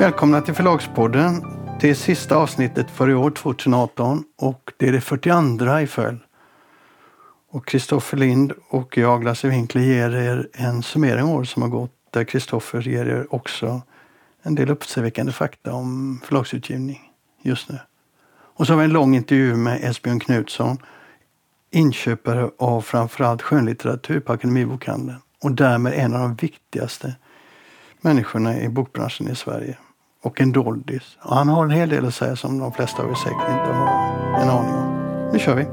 Välkomna till Förlagspodden. Det är sista avsnittet för i år, 2018, och det är det 42 i följd. Och Kristoffer Lind och jag, Lasse Winkler, ger er en summering av år som har gått där Kristoffer ger er också en del uppseendeväckande fakta om förlagsutgivning just nu. Och så har vi en lång intervju med Esbjörn Knutsson, inköpare av framförallt skönlitteratur på Akademibokhandeln och därmed en av de viktigaste människorna i bokbranschen i Sverige. Och en doldis. Och han har en hel del att säga som de flesta av er säkert inte har en aning om. Nu kör vi!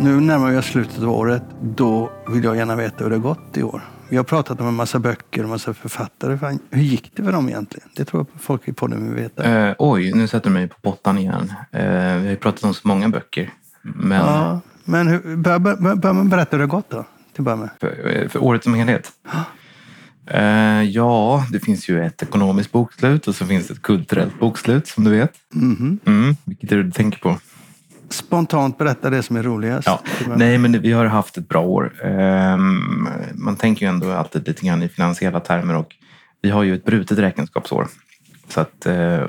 Nu närmar vi oss slutet av året. Då vill jag gärna veta hur det har gått i år. Vi har pratat om en massa böcker och en massa författare. Hur gick det för dem egentligen? Det tror jag folk i podden vill veta. Eh, oj, nu sätter du mig på pottan igen. Eh, vi har ju pratat om så många böcker. Men Ja, men hur, bör, bör, bör man berätta hur det har gått då? Till att börja med. för, för året som helhet? Eh, ja, det finns ju ett ekonomiskt bokslut och så finns det ett kulturellt bokslut som du vet. Mhm. Mm, vilket är det du tänker på? Spontant berätta det som är roligast. Ja, nej, men vi har haft ett bra år. Ehm, Man tänker ju ändå alltid lite grann i finansiella termer och vi har ju ett brutet räkenskapsår. Så att, eh,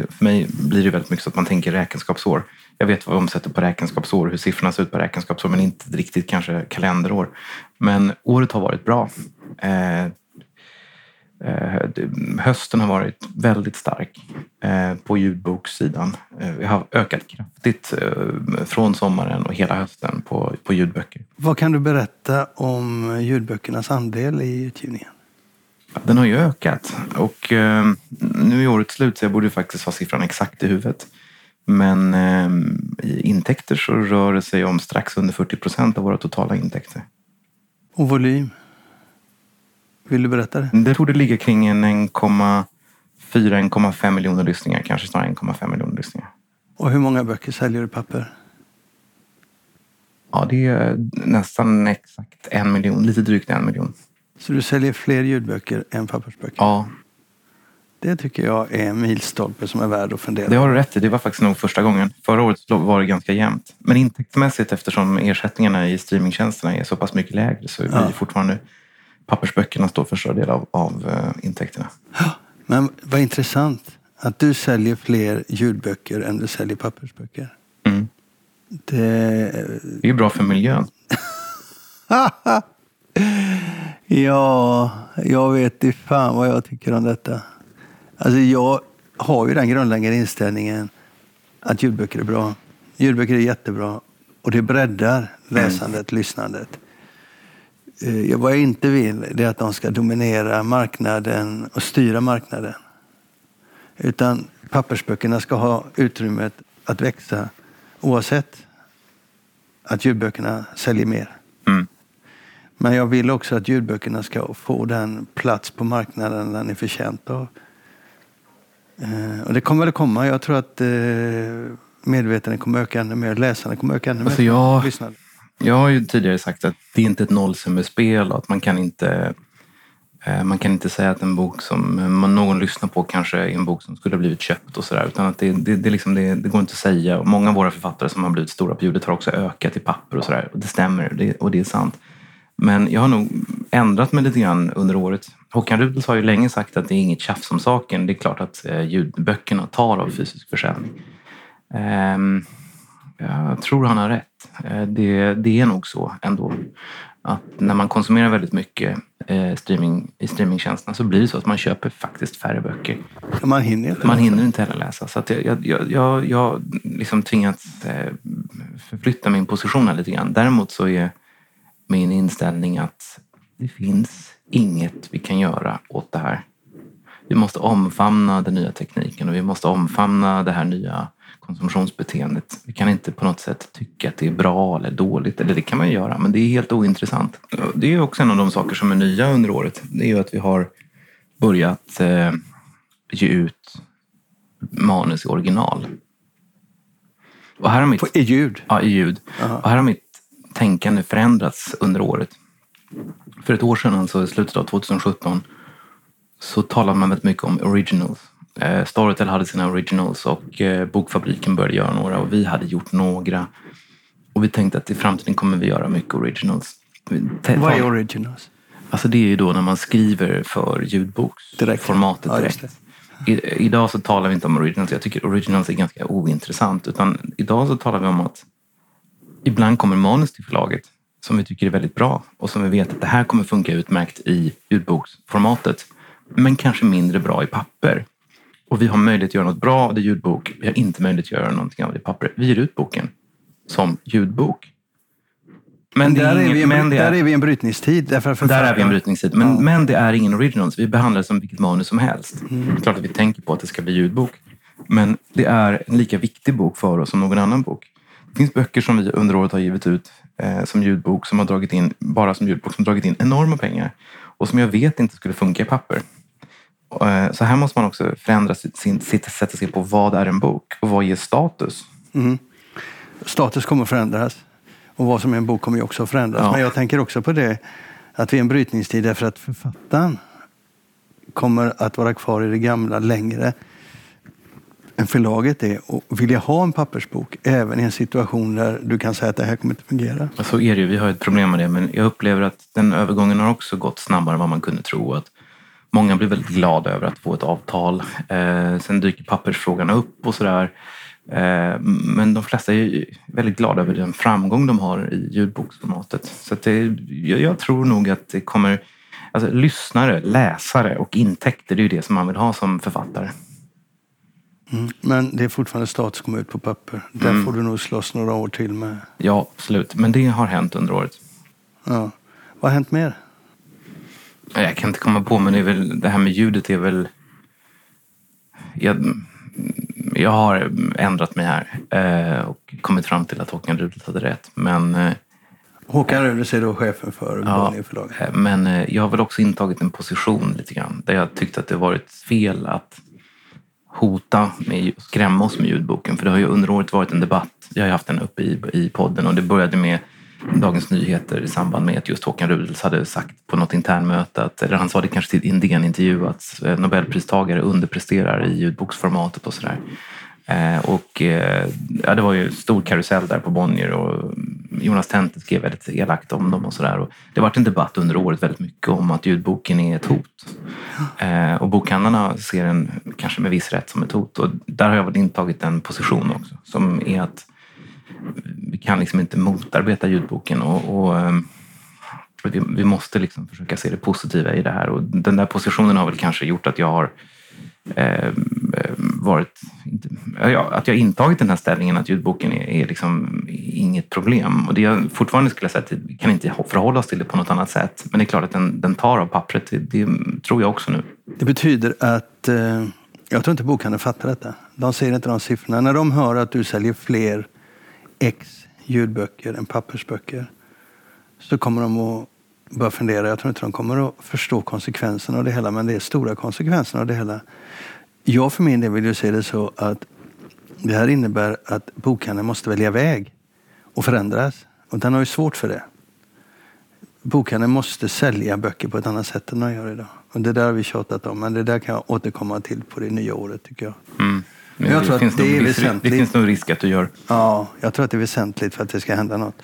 det, för mig blir det väldigt mycket så att man tänker räkenskapsår. Jag vet vad vi omsätter på räkenskapsår, hur siffrorna ser ut på räkenskapsår, men inte riktigt kanske kalenderår. Men året har varit bra. Eh, eh, Hösten har varit väldigt stark eh, på ljudbokssidan. Eh, Vi har ökat kraftigt eh, från sommaren och hela hösten på, på ljudböcker. Vad kan du berätta om ljudböckernas andel i utgivningen? Den har ju ökat och eh, nu är året slut så jag borde faktiskt ha siffran exakt i huvudet. Men eh, i intäkter så rör det sig om strax under 40 procent av våra totala intäkter. Och volym? Vill du berätta det? Det borde ligga kring en 1,4-1,5 miljoner lyssningar, kanske snarare 1,5 miljoner lyssningar. Och hur många böcker säljer du papper? Ja, det är nästan exakt en miljon, lite drygt en miljon. Så du säljer fler ljudböcker än pappersböcker? Ja, Det tycker jag är en milstolpe som är värd att fundera det har du rätt i. Det var faktiskt nog första gången. Förra året var det ganska jämnt. Men intäktsmässigt eftersom ersättningarna i streamingtjänsterna är så pass mycket lägre så blir Ja. fortfarande pappersböckerna står för större del av, av eh, intäkterna. Men vad intressant att du säljer fler ljudböcker än du säljer pappersböcker. Mm. Det... Det är ju bra för miljön. Ja, jag vet i fan vad jag tycker om detta. Alltså jag har ju den grundläggande inställningen att ljudböcker är bra. Ljudböcker är jättebra och det breddar läsandet, lyssnandet. Eh, Vad jag inte vill det är att de ska dominera marknaden och styra marknaden. Utan pappersböckerna ska ha utrymmet att växa oavsett att ljudböckerna säljer mer. Men jag vill också att ljudböckerna ska få den plats på marknaden den är förtjänt av. Eh, och det kommer väl komma. Jag tror att eh, medvetandet kommer öka ännu mer. Läsandet kommer öka ännu Alltså, mer. jag- Lyssnandet. Jag har ju tidigare sagt att det är inte ett nollsummespel och att man kan inte eh, man kan inte säga att en bok som någon lyssnar på kanske är en bok som skulle ha blivit köpt och sådär. Utan att det, det, det, liksom, det, går inte att säga. Och många av våra författare som har blivit stora på ljudet har också ökat i papper och sådär. Och det stämmer det, och det är sant. Men jag har nog ändrat mig lite grann under året. Håkan Rudels har ju länge sagt att det är inget tjafs om saken. Det är klart att eh, ljudböckerna tar av fysisk försäljning. Ehm, jag tror han har rätt. Eh, Det, det är nog så ändå. Att när man konsumerar väldigt mycket eh, streaming, i streamingtjänsterna så blir det så att man köper faktiskt färre böcker. Man hinner inte. Man hinner inte heller läsa. Så att jag, jag, jag, jag, liksom tvingats förflytta min position här lite grann. Däremot så är min inställning att det finns inget vi kan göra åt det här. Vi måste omfamna den nya tekniken och vi måste omfamna det här nya konsumtionsbeteendet. Vi kan inte på något sätt tycka att det är bra eller dåligt. Eller det kan man göra, men det är helt ointressant. Det är också en av de saker som är nya under året. Det är ju att vi har börjat eh, ge ut manus i original. Och här har mitt, I ljud. ja, i ljud. Aha. Och här har mitt tänkande förändrats under året. För ett år sedan, alltså i slutet av 2017, så talade man väldigt mycket om originals. Eh, Storytel hade sina originals och eh, Bokfabriken började göra några och vi hade gjort några. Och vi tänkte att i framtiden kommer vi göra mycket originals. Vad är originals? Alltså det är ju då när man skriver för ljudboksformatet Ja, direkt. just I, idag så talar vi inte om originals. Jag tycker originals är ganska ointressant. Utan idag så talar vi om att ibland kommer manus till förlaget som vi tycker är väldigt bra och som vi vet att det här kommer funka utmärkt i ljudboksformatet. Men kanske mindre bra i papper. Och vi har möjlighet att göra något bra av det ljudbok. Vi har inte möjlighet att göra någonting av det i papper. Vi ger ut boken som ljudbok. Men, det där, är ingen- vi en, men där är vi i en brytningstid. Därför att där är vi i en brytningstid. Men, Ja. men det är ingen originals. Vi behandlar det som vilket manus som helst. Mm. Det är klart att vi tänker på att det ska bli ljudbok. Men det är en lika viktig bok för oss som någon annan bok. Finns böcker som vi under året har givit ut eh, som ljudbok som har dragit in, bara som ljudbok, som har dragit in enorma pengar. Och som jag vet inte skulle funka i papper. Eh, Så här måste man också förändra sitt, sin, sitt sätt att se på vad är en bok och vad ger status. Status kommer förändras. Och vad som är en bok kommer ju också förändras. Ja. Men jag tänker också på det att vi är en brytningstid därför att författaren kommer att vara kvar i det gamla längre än förlaget är. att vilja ha en pappersbok även i en situation där du kan säga att det här kommer inte fungera. Så är det ju. Vi har ett problem med det. Men jag upplever att den övergången har också gått snabbare än vad man kunde tro. Att många blir väldigt glada över att få ett avtal. Eh, sen dyker pappersfrågan upp och sådär. Eh, men de flesta är ju väldigt glada över den framgång de har i ljudboksformatet. Så att det, jag, jag tror nog att det kommer... Alltså, lyssnare, läsare och intäkter, det är ju det som man vill ha som författare. Mm. Men det är fortfarande ut på papper. Där Mm. får du nog slåss några år till med. Ja, absolut. Men det har hänt under året. Ja. Vad har hänt mer? Jag kan inte komma på, men det, är väl, det här med ljudet är väl... Jag, jag har ändrat mig här eh, och kommit fram till att Håkan Rudolf hade rätt. Men, eh, Håkan Rudels är då chefen för Ja. Bonnierförlaget. eh, men jag har väl också intagit en position lite grann där jag tyckte att det varit fel att hota med att skrämma oss med ljudboken. För det har ju under året varit en debatt. Jag har ju haft den uppe i, i podden och det började med Dagens Nyheter i samband med att just Håkan Rudels hade sagt på något internmöte, att, eller han sa det kanske till en DN-intervju, att eh, Nobelpristagare underpresterar i ljudboksformatet och sådär. Eh, och eh, ja, det var ju stor karusell där på Bonnier och Jonas Tente skrev väldigt elakt om dem och sådär. Det har varit en debatt under året väldigt mycket om att ljudboken är ett hot. Eh, och bokhandlarna ser den kanske med viss rätt som ett hot. Och där har jag väl intagit en position också som är att vi kan liksom inte motarbeta ljudboken och, och eh, vi, vi måste liksom försöka se det positiva i det här. Och den där positionen har väl kanske gjort att jag har eh, eh varit, inte, ja, att jag intagit den här ställningen att ljudboken är, är liksom inget problem. Och det jag fortfarande skulle säga att vi kan inte förhålla oss till det på något annat sätt. Men det är klart att den, den tar av pappret, det, det tror jag också nu. Det betyder att eh, jag tror inte bokhandeln fattar detta. De ser inte de siffrorna. När de hör att du säljer fler ex ljudböcker än pappersböcker så kommer de att börja fundera. Jag tror inte de kommer att förstå konsekvenserna av det hela, men det är stora konsekvenser av det hela. Jag för min del vill ju se det så att det här innebär att bokhandeln måste välja väg och förändras. Och den har ju svårt för det. Bokhandeln måste sälja böcker på ett annat sätt än de gör idag. Och det där har vi tjatat om, men det där kan jag återkomma till på det nya året tycker jag. Mm. Men jag tror att finns det nog är viss- väsentligt. Det finns nog risk att du gör Ja, jag tror att det är väsentligt för att det ska hända något.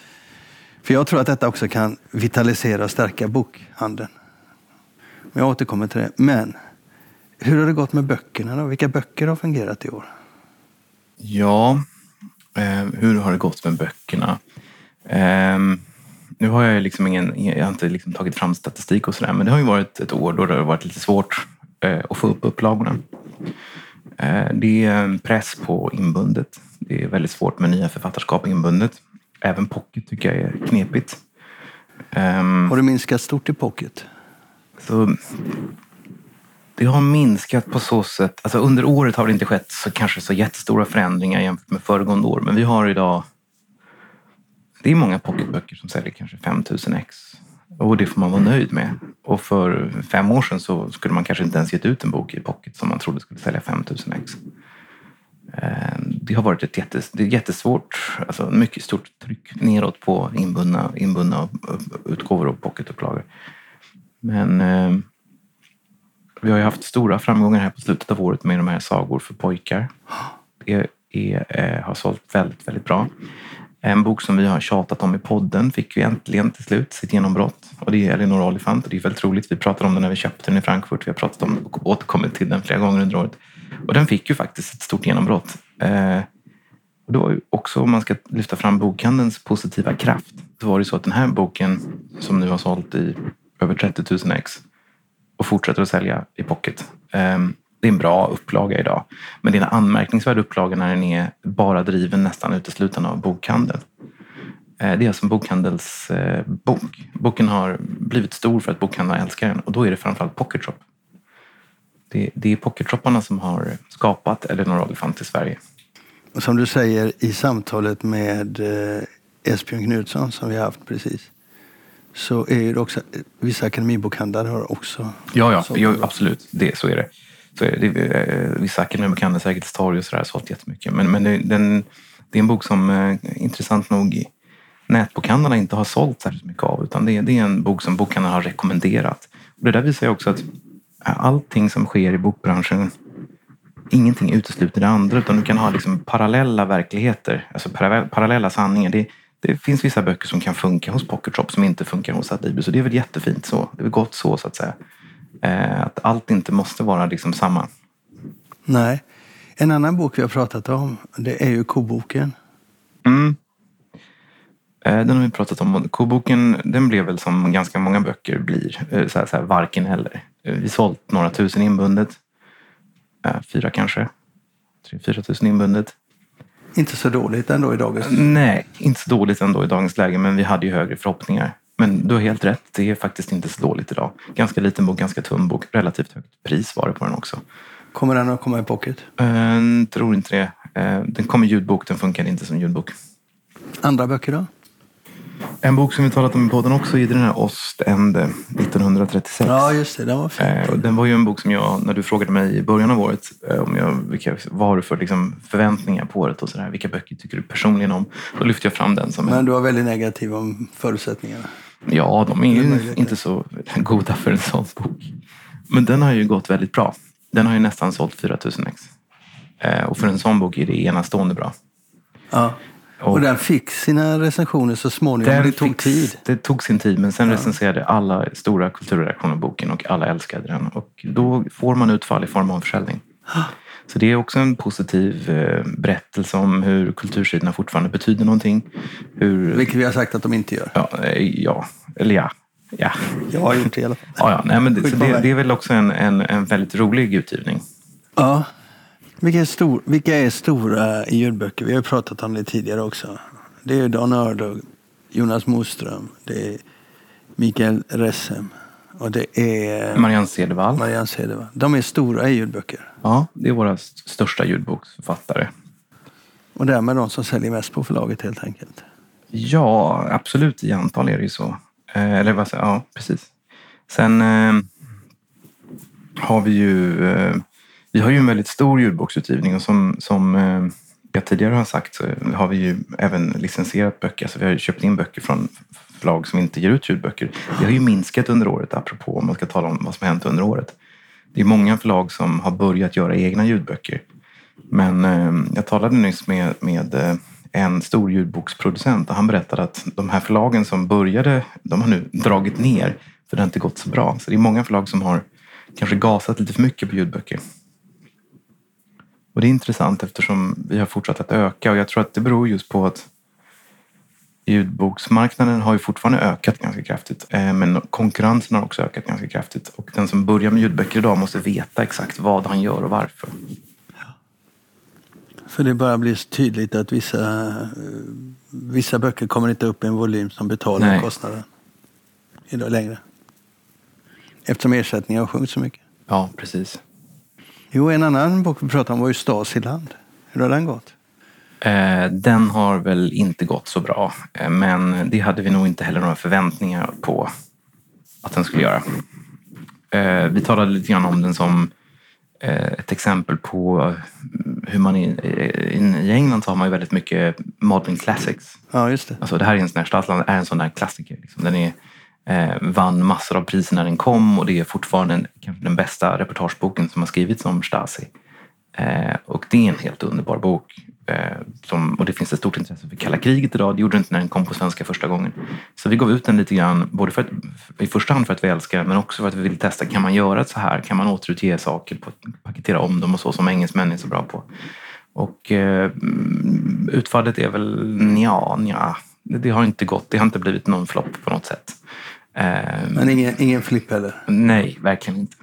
För jag tror att detta också kan vitalisera och stärka bokhandeln. Men jag återkommer till det. Men hur har det gått med böckerna då? Vilka böcker har fungerat i år? Ja, eh, hur har det gått med böckerna? Ehm, nu har jag liksom ingen, jag har inte liksom tagit fram statistik och sådär, men det har ju varit ett år då det har varit lite svårt eh, att få upp upplagorna. Eh, det är en press på inbundet. Det är väldigt svårt med nya författarskap inbundet. Även pocket tycker jag är knepigt. Ehm, Har det minskat stort i pocket? så det har minskat på så sätt. Alltså under året har det inte skett så kanske så jättestora förändringar jämfört med föregående år. Men vi har idag... Det är många pocketböcker som säljer kanske 5000 ex. Och det får man vara nöjd med. Och för fem år sedan så skulle man kanske inte ens gett ut en bok i pocket som man trodde skulle sälja 5000 ex. Ehm, det har varit ett jättes, det är jättesvårt, alltså mycket stort tryck neråt på inbundna, inbundna utgåvor och pocketupplagor. Men eh, vi har ju haft stora framgångar här på slutet av året med de här sagor för pojkar. Det är, eh, har sålt väldigt, väldigt bra. En bok som vi har tjatat om i podden fick ju äntligen till slut sitt genombrott. Och det är Elinor Oliphant och det är väldigt roligt. Vi pratade om den när vi köpte den i Frankfurt. Vi har pratat om och återkommit till den flera gånger under året. Och den fick ju faktiskt ett stort genombrott. Eh, och det var ju också, om man ska lyfta fram bokhandelns positiva kraft, så var det så att den här boken som nu har sålt i över 30 000 ex och fortsätter att sälja i pocket. Ehm, det är en bra upplaga idag. Men det är en anmärkningsvärd upplaga när den är bara driven nästan uteslutande av bokhandel. Ehm, det är alltså en bokhandelsbok. Eh, Boken har blivit stor för att bokhandlarna älskar den och då är det framförallt Pocket Shop. Det, det är pocketshopparna som har skapat Elinor Oliphant i Sverige. Och som du säger i samtalet med eh, Esbjörn Knutsson som vi har haft precis så är det också vissa akademibokhandlare har också Ja, ja, jo, absolut. Det, så är det. Så är det. det eh, vissa akademibokhandlare, Sergels torg och sådär, har sålt jättemycket. Men, men det, den, det är en bok som eh, intressant nog nätbokhandlarna inte har sålt särskilt mycket av. Utan det, det är en bok som bokhandlarna har rekommenderat. Och det där visar ju också att allting som sker i bokbranschen ingenting utesluter det andra utan du kan ha liksom parallella verkligheter, alltså parallella sanningar. Det, det finns vissa böcker som kan funka hos Pocket Shop som inte funkar hos Adlibris och det är väl jättefint så. Det är väl gott så så att säga. Eh, att allt inte måste vara liksom samma. Nej. En annan bok vi har pratat om, det är ju koboken. Mm. Eh, den har vi pratat om. Koboken den blev väl som ganska många böcker blir, eh, så här, så här, varken eller. Eh, vi sålt några tusen inbundet. Fyra kanske. Tre, fyra tusen inbundet. Inte så dåligt ändå i dagens... Nej, inte så dåligt ändå i dagens läge, men vi hade ju högre förhoppningar. Men du har helt rätt, det är faktiskt inte så dåligt idag. Ganska liten bok, ganska tunn bok. Relativt högt pris var det på den också. Kommer den att komma i pocket? Uh, tror inte det. Uh, den kommer ljudbok, den funkar inte som ljudbok. Andra böcker då? En bok som vi talat om i podden också är den här Ostende 1936. Ja, just det. Den var fin. Eh, den var ju en bok som jag, när du frågade mig i början av året, eh, om jag, vilka, vad har du för liksom, förväntningar på året och sådär. Vilka böcker tycker du personligen om? Då lyfte jag fram den som Men du var väldigt negativ om förutsättningarna. Ja, de är ju inte så goda för en sån bok. Men den har ju gått väldigt bra. Den har ju nästan sålt 4000 ex. Eh, och för en sån bok är det enastående bra. Ja. Och, och den fick sina recensioner så småningom. Det tog fick, tid. Det tog sin tid men sen ja. recenserade alla stora kulturredaktioner boken och alla älskade den. Och då får man utfall i form av försäljning. Så det är också en positiv eh, berättelse om hur kultursidorna fortfarande betyder någonting. Hur... Vilket vi har sagt att de inte gör. Ja, eh, ja. eller ja. ja. Jag har gjort det i alla fall. Ja, ja. Nej, men det, det, det, är väl också en, en, en väldigt rolig utgivning. Ja, vilka är, stor, vilka är stora i ljudböcker? Vi har ju pratat om det tidigare också. Det är Dan Ördog, Jonas Moström, det är Mikael Ressem och det är Marianne Cedervall. Marianne Cedervall. De är stora i ljudböcker. Ja, det är våra största ljudboksförfattare. Och därmed de som säljer mest på förlaget helt enkelt. Ja, absolut. I antal är det ju så. Eh, eller vad säger Ja, precis. Sen eh, har vi ju eh, vi har ju en väldigt stor ljudboksutgivning och som, som eh, jag tidigare har sagt så har vi ju även licensierat böcker. Alltså vi har köpt in böcker från förlag som inte ger ut ljudböcker. Det har ju minskat under året, apropå om man ska tala om vad som har hänt under året. Det är många förlag som har börjat göra egna ljudböcker. Men eh, jag talade nyss med, med eh, en stor ljudboksproducent och han berättade att de här förlagen som började, de har nu dragit ner för det har inte gått så bra. Så det är många förlag som har kanske gasat lite för mycket på ljudböcker. Och det är intressant eftersom vi har fortsatt att öka och jag tror att det beror just på att ljudboksmarknaden har ju fortfarande ökat ganska kraftigt. Eh, men konkurrensen har också ökat ganska kraftigt. Och den som börjar med ljudböcker idag måste veta exakt vad han gör och varför. För det börjar bli tydligt att vissa, vissa böcker kommer inte upp i en volym som betalar Nej. kostnaden idag längre. Eftersom ersättningen har sjunkit så mycket. Ja, precis. Jo, en annan bok vi pratade om var ju Stasiland. Hur har den gått? Eh, den har väl inte gått så bra, eh, men det hade vi nog inte heller några förväntningar på att den skulle göra. Eh, vi talade lite grann om den som ett exempel på hur man i, i England så har man ju väldigt mycket modern classics. Ja, just det. Alltså det här är en sån Stadland är en sån där klassiker. Liksom. Den är eh, vann massor av priser när den kom och det är fortfarande en, kanske den bästa reportageboken som har skrivits om Stasi. Eh, och det är en helt underbar bok. Eh, som, och det finns ett stort intresse för kalla kriget idag. Det gjorde det inte när den kom på svenska första gången. Så vi gav ut den lite grann, både för att, i första hand för att vi älskar den, men också för att vi vill testa. Kan man göra så här? Kan man återutge saker, på, paketera om dem och så som engelsmän är så bra på? Och eh, utfallet är väl ja, ja. Det har inte gått. Det har inte blivit någon flopp på något sätt. Eh, men ingen, ingen flipp heller? Nej, verkligen inte.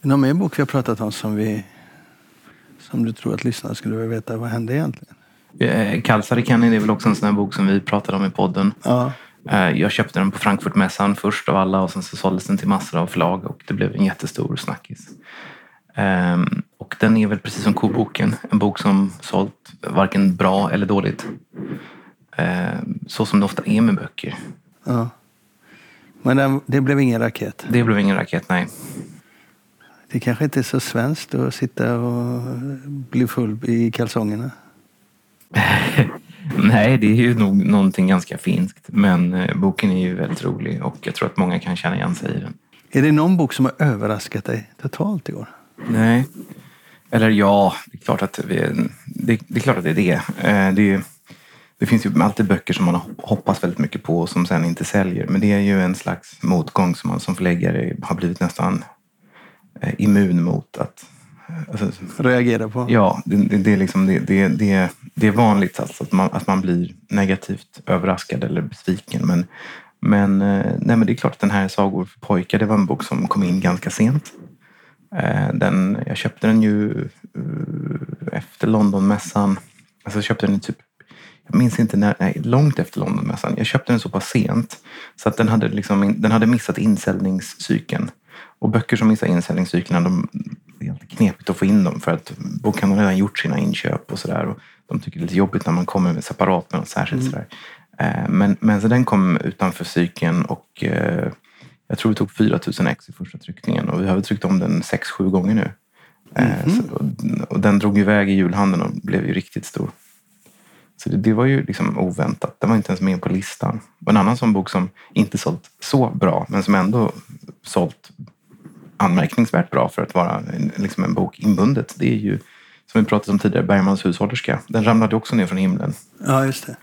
Någon mer bok vi har pratat om som vi som du tror att lyssnarna skulle vilja veta vad hände egentligen? Eh, det är väl också en sån här bok som vi pratade om i podden. Ja. Eh, jag köpte den på Frankfurtmässan först av alla och sen så såldes den till massor av förlag och det blev en jättestor snackis. Ehm, och den är väl precis som koboken, en bok som sålt varken bra eller dåligt. Ehm, så som det ofta är med böcker. Ja. Men det blev ingen raket? Det blev ingen raket, nej. Det kanske inte är så svenskt att sitta och bli full i kalsongerna? Nej, det är ju nog någonting ganska finskt. Men eh, boken är ju väldigt rolig och jag tror att många kan känna igen sig i den. Är det någon bok som har överraskat dig totalt i år? Nej. Eller ja, det är klart att, vi, det, det, är, klart att det är det. Eh, det, det finns ju alltid böcker som man hoppas väldigt mycket på och som sen inte säljer. Men det är ju en slags motgång som man som förläggare har blivit nästan Eh, immun mot att alltså, reagera på? Ja, det, det, det är liksom, det, det, det, det är vanligt alltså att, man, att man blir negativt överraskad eller besviken. Men, men, eh, nej, men det är klart att den här Sagor för pojkar, det var en bok som kom in ganska sent. Eh, den, jag köpte den ju efter Londonmässan. Alltså jag köpte den typ jag minns inte när, nej, långt efter Londonmässan. Jag köpte den så pass sent så att den hade, liksom, den hade missat insäljningscykeln. Och böcker som missar insäljningscyklerna, de, det är alltid knepigt att få in dem för att bokhandeln har redan gjort sina inköp och sådär. De tycker det är lite jobbigt när man kommer med separat med något särskilt. Mm. Sådär. Eh, men, men så den kom utanför cykeln och eh, jag tror vi tog 4000 ex i första tryckningen och vi har tryckt om den 6-7 gånger nu. Mm. Så, och, och, den drog iväg i julhandeln och blev ju riktigt stor. Så det, det, var ju liksom oväntat. Den var inte ens med på listan. Och en annan sån bok som inte sålt så bra men som ändå sålt anmärkningsvärt bra för att vara liksom en bok inbundet. Det är ju, som vi pratade om tidigare, Bergmans hushållerska. Den ramlade också ner från himlen. Ja, just det.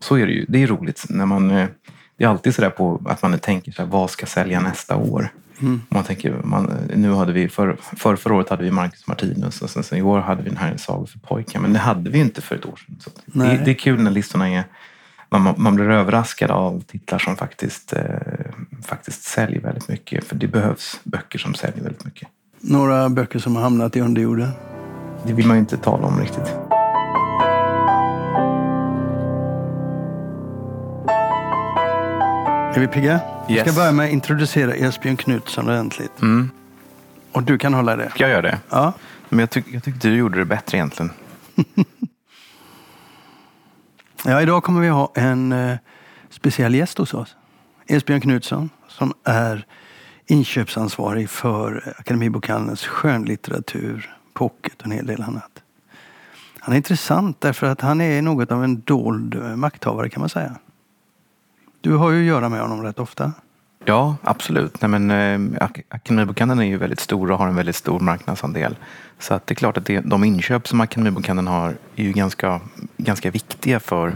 Så är det ju. Det är roligt när man... Eh, det är alltid sådär på att man tänker så här, vad ska sälja nästa år? Mm. Man tänker, man, nu hade vi, för, för förra året hade vi Marcus Martinus och sen, sen i år hade vi den här Sagor för pojkar. Men det hade vi inte för ett år sedan. Så det, det, är kul när listorna är man, man blir överraskad av titlar som faktiskt, eh, faktiskt säljer väldigt mycket. För det behövs böcker som säljer väldigt mycket. Några böcker som har hamnat i underjorden? Det vill man ju inte tala om riktigt. Är vi pigga? Yes. Vi ska börja med att introducera Esbjörn Knutsson ordentligt. Mm. Och du kan hålla det. Ska jag göra det? Ja. Men jag, tyck, jag tyckte du gjorde det bättre egentligen. Ja, idag kommer vi ha en eh, speciell gäst hos oss. Esbjörn Knutsson som är inköpsansvarig för Akademibokhandelns skönlitteratur, pocket och en hel del annat. Han är intressant därför att han är något av en dold eh, makthavare kan man säga. Du har ju att göra med honom rätt ofta. Ja, absolut. Nej, men, eh, Akademibokhandeln är ju väldigt stor och har en väldigt stor marknadsandel. Så att det är klart att det, de inköp som Akademibokhandeln har är ju ganska, ganska viktiga för,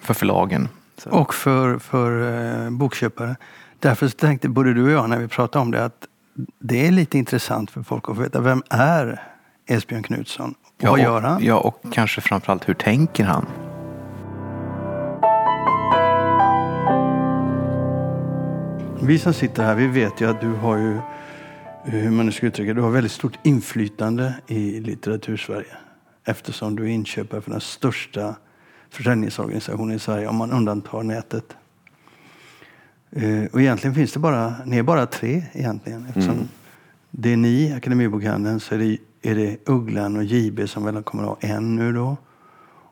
för förlagen. Så. Och för, för eh, bokköpare. Därför tänkte både du och jag när vi pratade om det att det är lite intressant för folk att få veta vem är Esbjörn Knutsson? Och ja, vad gör han? Ja, och kanske framförallt hur tänker han? Vi som sitter här, vi vet ju att du har ju, hur man nu ska uttrycka du har väldigt stort inflytande i litteratursverige. Eftersom du är inköpare för den största försäljningsorganisationen i Sverige, om man undantar nätet. Eh, och egentligen finns det bara, ni är bara tre egentligen. Eftersom mm. det är ni, Akademibokhandeln, så är det, är det Ugglan och JB som väl kommer att ha en nu då.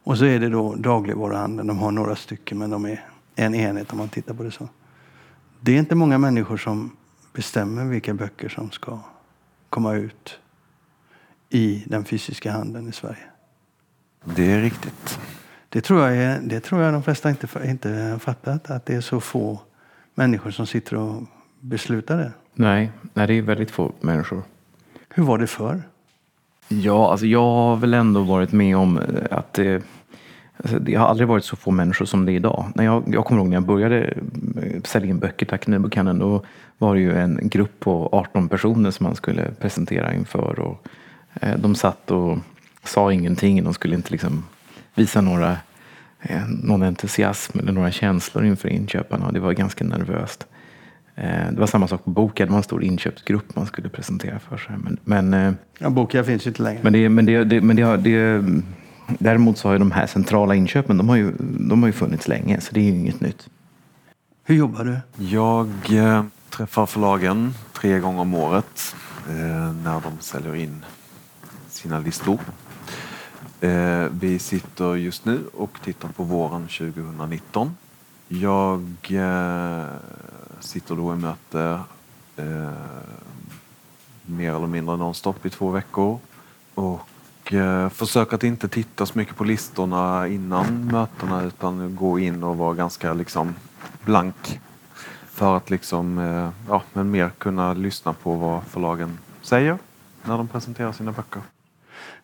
Och så är det då dagligvaruhandeln, de har några stycken men de är en enhet om man tittar på det så. Det är inte många människor som bestämmer vilka böcker som ska komma ut i den fysiska handeln i Sverige. Det är riktigt. Det tror jag, är, det tror jag de flesta inte, inte har fattat, att det är så få människor som sitter och beslutar det. Nej, nej, det är väldigt få människor. Hur var det förr? Ja, alltså jag har väl ändå varit med om eh, att det, alltså det har aldrig varit så få människor som det är idag. När jag, jag kommer ihåg när jag började eh, sälja in böcker till Akademibokhandeln. Då var det ju en grupp på 18 personer som man skulle presentera inför. Och, eh, de satt och sa ingenting. De skulle inte liksom visa några, eh, någon entusiasm eller några känslor inför inköparna. Det var ganska nervöst. Eh, det var samma sak på Boka. Det var en stor inköpsgrupp man skulle presentera för sig. Men, men, eh, Ja, Boka finns ju inte längre. men, det, men, det, det, men det, det, däremot så har ju de här centrala inköpen, de har ju, de har ju funnits länge. Så det är ju inget nytt. Hur jobbar du? Jag eh, träffar förlagen tre gånger om året eh, när de säljer in sina listor. Eh, vi sitter just nu och tittar på våren 2019. Jag sitter då i möte mer eller mindre nonstop i två veckor och eh, försöker att inte titta så mycket på listorna innan mötena utan gå in och vara ganska liksom blank för att liksom, eh, ja, men mer kunna lyssna på vad förlagen säger när de presenterar sina böcker.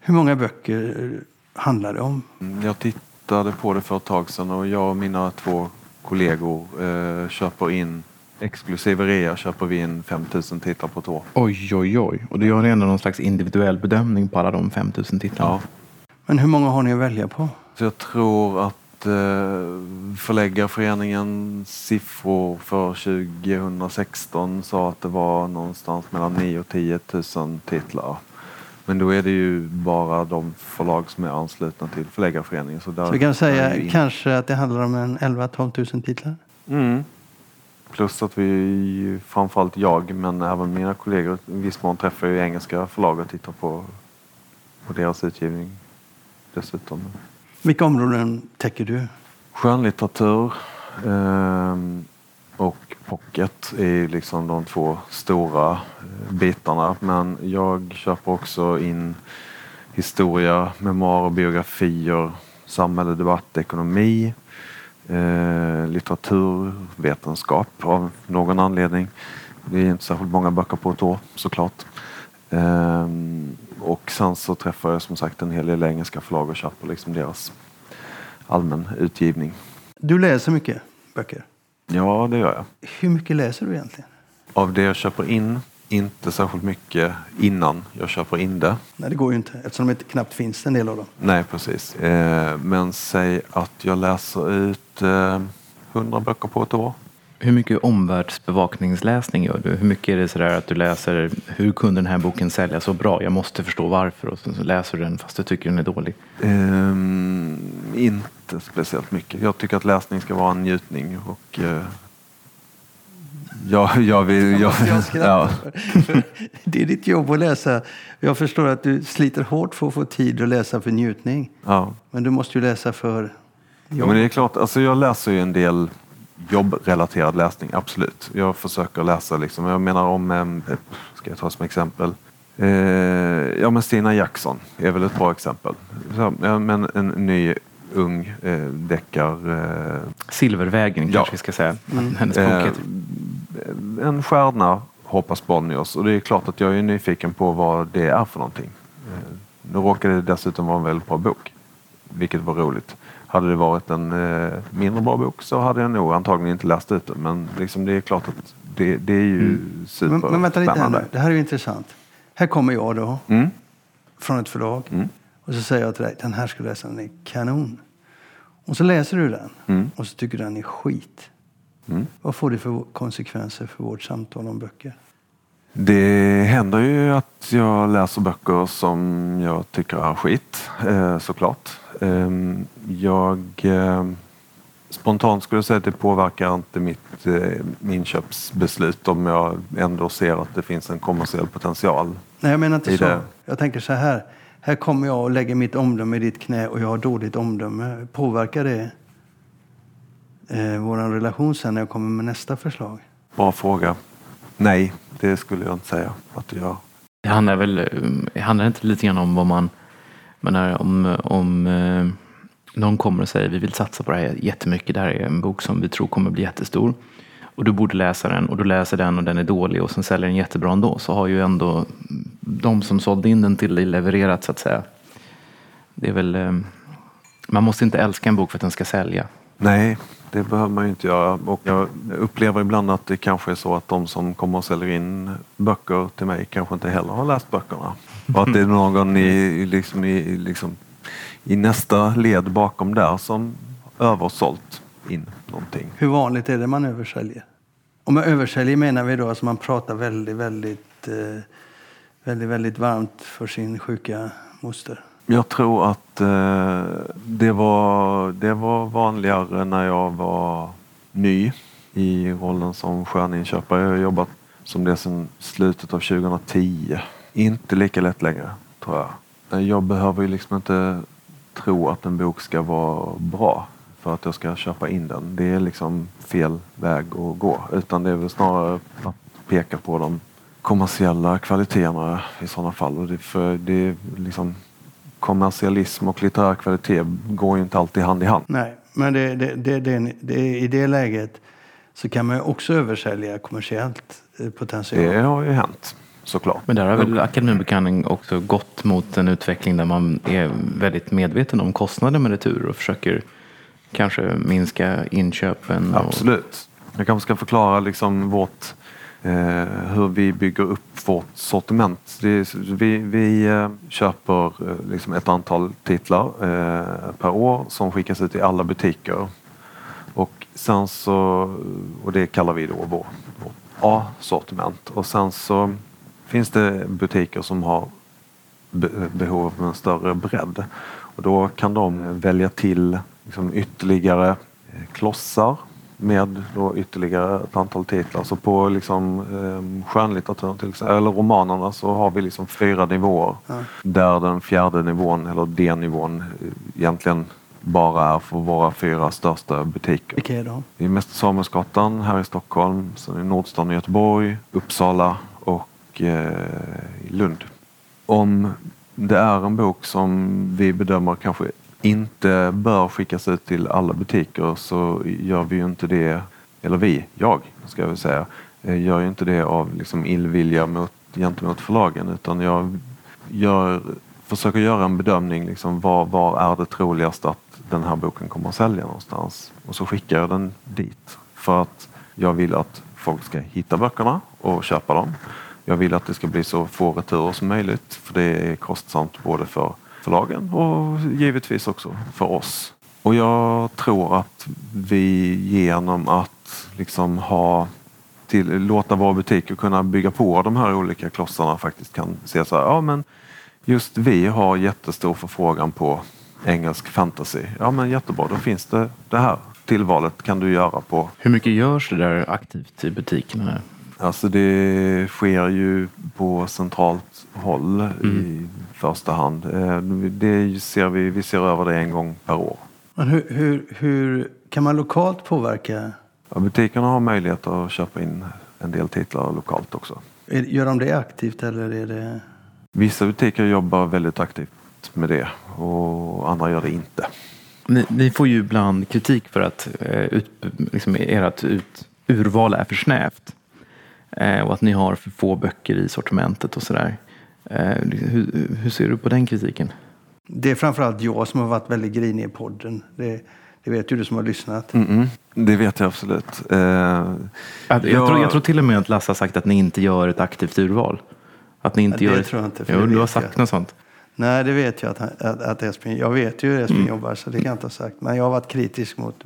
Hur många böcker handlar det om? Mm, Jag tittade på det för ett tag sedan och jag och mina två kollegor eh, köper in, exklusive rea, köper vi in 5000 titlar på ett år. Oj, oj, oj. Och du gör ändå någon slags individuell bedömning på alla de 5000 titlarna. Ja. Men hur många har ni att välja på? Så jag tror att eh, Förläggarföreningens siffror för 2016 sa att det var någonstans mellan 9 och 10 000 titlar. Men då är det ju bara de förlag som är anslutna till Förläggarföreningen. Så, där, Så vi kan säga in- kanske att det handlar om en 11-12 000 titlar? Mm. Plus att vi, framförallt jag, men även mina kollegor i viss mån träffar ju engelska förlag och tittar på, på deras utgivning dessutom. Vilka områden täcker du? Skönlitteratur ehm, och pocket är liksom de två stora eh, bitarna. Men jag köper också in historia, memoarer, biografier, samhälle, debatt, ekonomi, eh, litteraturvetenskap av någon anledning. Det är inte särskilt många böcker på ett år såklart. Ehm, och sen så träffar jag som sagt en hel del engelska förlag och köper liksom deras allmän utgivning. Du läser mycket böcker. Ja, det gör jag. Hur mycket läser du egentligen? Av det jag köper in, inte särskilt mycket innan jag köper in det. Nej, det går ju inte eftersom det inte knappt finns en del av dem. Nej, precis. Eh, men säg att jag läser ut eh, 100 böcker på ett år. Hur mycket omvärldsbevakningsläsning gör du? Hur mycket är det sådär att du läser hur kunde den här boken sälja så bra? Jag måste förstå varför och sen så läser du den fast du tycker den är dålig. Ehm, inte speciellt mycket. Jag tycker att läsning ska vara en njutning och eh, jag, jag vill... Jag, Jag ja. Det är ditt jobb att läsa. Jag förstår att du sliter hårt för att få tid att läsa för njutning. Ja. Men du måste ju läsa för Ja, jobb. men det är klart, alltså jag läser ju en del jobbrelaterad läsning, absolut. Jag försöker läsa, liksom, jag menar om, eh, ska jag ta som exempel, eh, ja men Stina Jackson är väl ett bra exempel. Ja, men en ny ung eh, deckar... Eh, Silvervägen Ja. kanske vi ska säga. Mm. Hennes bok eh, en stjärna hoppas Bonniers och det är klart att jag är nyfiken på vad det är för någonting. Eh, nu råkade det dessutom vara en väldigt bra bok, vilket var roligt. Hade det varit en eh, mindre bra bok så hade jag nog antagligen inte läst ut den. Men liksom, det är klart att det, det är ju men, superspännande. men vänta lite här nu. Det här är ju intressant. Här kommer jag då Mm. från ett förlag. Mm. Och så säger jag till dig, den här ska du läsa, den är kanon. Och så läser du den Mm. och så tycker du den är skit. Mm. Vad får det för konsekvenser för vårt samtal om böcker? Det händer ju att jag läser böcker som jag tycker är skit, eh, såklart. Eh, jag eh, spontant skulle jag säga att det påverkar inte mitt eh, inköpsbeslut om jag ändå ser att det finns en kommersiell potential. Nej, jag menar inte så. det. Jag tänker så här. Här kommer jag och lägger mitt omdöme i ditt knä och jag har dåligt omdöme. Påverkar det eh, vår relation sen när jag kommer med nästa förslag? Bra fråga. Nej, det skulle jag inte säga att det gör. Det handlar väl eh, det handlar inte lite grann om vad man menar, om, om eh, någon kommer och säger vi vill satsa på det här jättemycket. Det här är en bok som vi tror kommer bli jättestor. Och du borde läsa den och du läser den och den är dålig och sen säljer den jättebra ändå så har ju ändå de som sålde in den till dig levererat så att säga. Det är väl, eh, man måste inte älska en bok för att den ska sälja. Nej, det behöver man ju inte göra. Och jag upplever ibland att det kanske är så att de som kommer och säljer in böcker till mig kanske inte heller har läst böckerna. Och att det är någon i, liksom, i, liksom, i nästa led bakom där som översålt in någonting. Hur vanligt är det man översäljer? Och med översäljer menar vi då att man pratar väldigt, väldigt, eh, väldigt, väldigt varmt för sin sjuka moster. Jag tror att eh, det, var, det var vanligare när jag var ny i rollen som stjärninköpare. Jag har jobbat som det sedan slutet av 2010. Inte lika lätt längre, tror jag. Jag behöver ju liksom inte tro att en bok ska vara bra för att jag ska köpa in den. Det är liksom fel väg att gå. Utan det är väl snarare att peka på de kommersiella kvaliteterna i sådana fall. Och det, för det är liksom kommersialism och litterär kvalitet går ju inte alltid hand i hand. Nej, men det, det, det, det, det, i det läget så kan man ju också översälja kommersiellt eh, potential. Det har ju hänt såklart. Men där har väl Akademibokhandeln också gått mot en utveckling där man är väldigt medveten om kostnader med retur och försöker kanske minska inköpen. Och... Absolut. Jag kanske ska förklara liksom vårt eh, hur vi bygger upp vårt sortiment. Det, vi vi eh, köper eh, liksom ett antal titlar eh, per år som skickas ut i alla butiker. Och sen så, och det kallar vi då vår, vårt A-sortiment. Och sen så finns det butiker som har behov av en större bredd. Och då kan de välja till liksom ytterligare eh, klossar med då ytterligare ett antal titlar. Så på liksom, eh, skönlitteraturen, till exempel, eller romanerna, så har vi liksom fyra nivåer. Ja. Där den fjärde nivån, eller D-nivån, egentligen bara är för våra fyra största butiker. Vilka är de? Det är Mäster Samuelsgatan här i Stockholm, sen det Nordstan i Göteborg, Uppsala och eh, i Lund. Om det är en bok som vi bedömer kanske inte bör skickas ut till alla butiker så gör vi ju inte det, eller vi, jag ska jag väl säga, eh, gör ju inte det av liksom illvilja mot, gentemot förlagen utan jag gör, försöker göra en bedömning, liksom, var, var är det troligast att den här boken kommer att sälja någonstans? Och så skickar jag den dit för att jag vill att folk ska hitta böckerna och köpa dem. Jag vill att det ska bli så få returer som möjligt för det är kostsamt både för förlagen och givetvis också för oss. Och jag tror att vi genom att liksom ha till, låta våra butiker kunna bygga på de här olika klossarna faktiskt kan se så här, ja men just vi har jättestor förfrågan på engelsk fantasy. Ja men jättebra, då finns det det här tillvalet kan du göra på. Hur mycket görs det där aktivt i butikerna? Alltså det sker ju på centralt håll mm. i första hand. Eh, det ser vi, vi ser över det en gång per år. Men hur, hur, hur kan man lokalt påverka? Ja, butikerna har möjlighet att köpa in en del titlar lokalt också. Gör de det aktivt eller är det? Vissa butiker jobbar väldigt aktivt med det och andra gör det inte. Ni, ni får ju ibland kritik för att eh, ut, liksom, ert ut, urval är för snävt. Eh, och att ni har för få böcker i sortimentet och sådär. Eh, hur, hur, ser du på den kritiken? Det är framförallt jag som har varit väldigt grinig i podden. Det, det vet ju du som har lyssnat. Mm -mm. Det vet jag absolut. Eh, jag, jag, tror, jag, tror, till och med att Lasse har sagt att ni inte gör ett aktivt urval. Att ni inte ja, gör det ett... tror jag inte. Jo, du har sagt något sånt. Nej, det vet jag att, att, att Esbjörn, Jag vet ju hur Esbjörn mm. jobbar så det kan jag inte ha sagt. Men jag har varit kritisk mot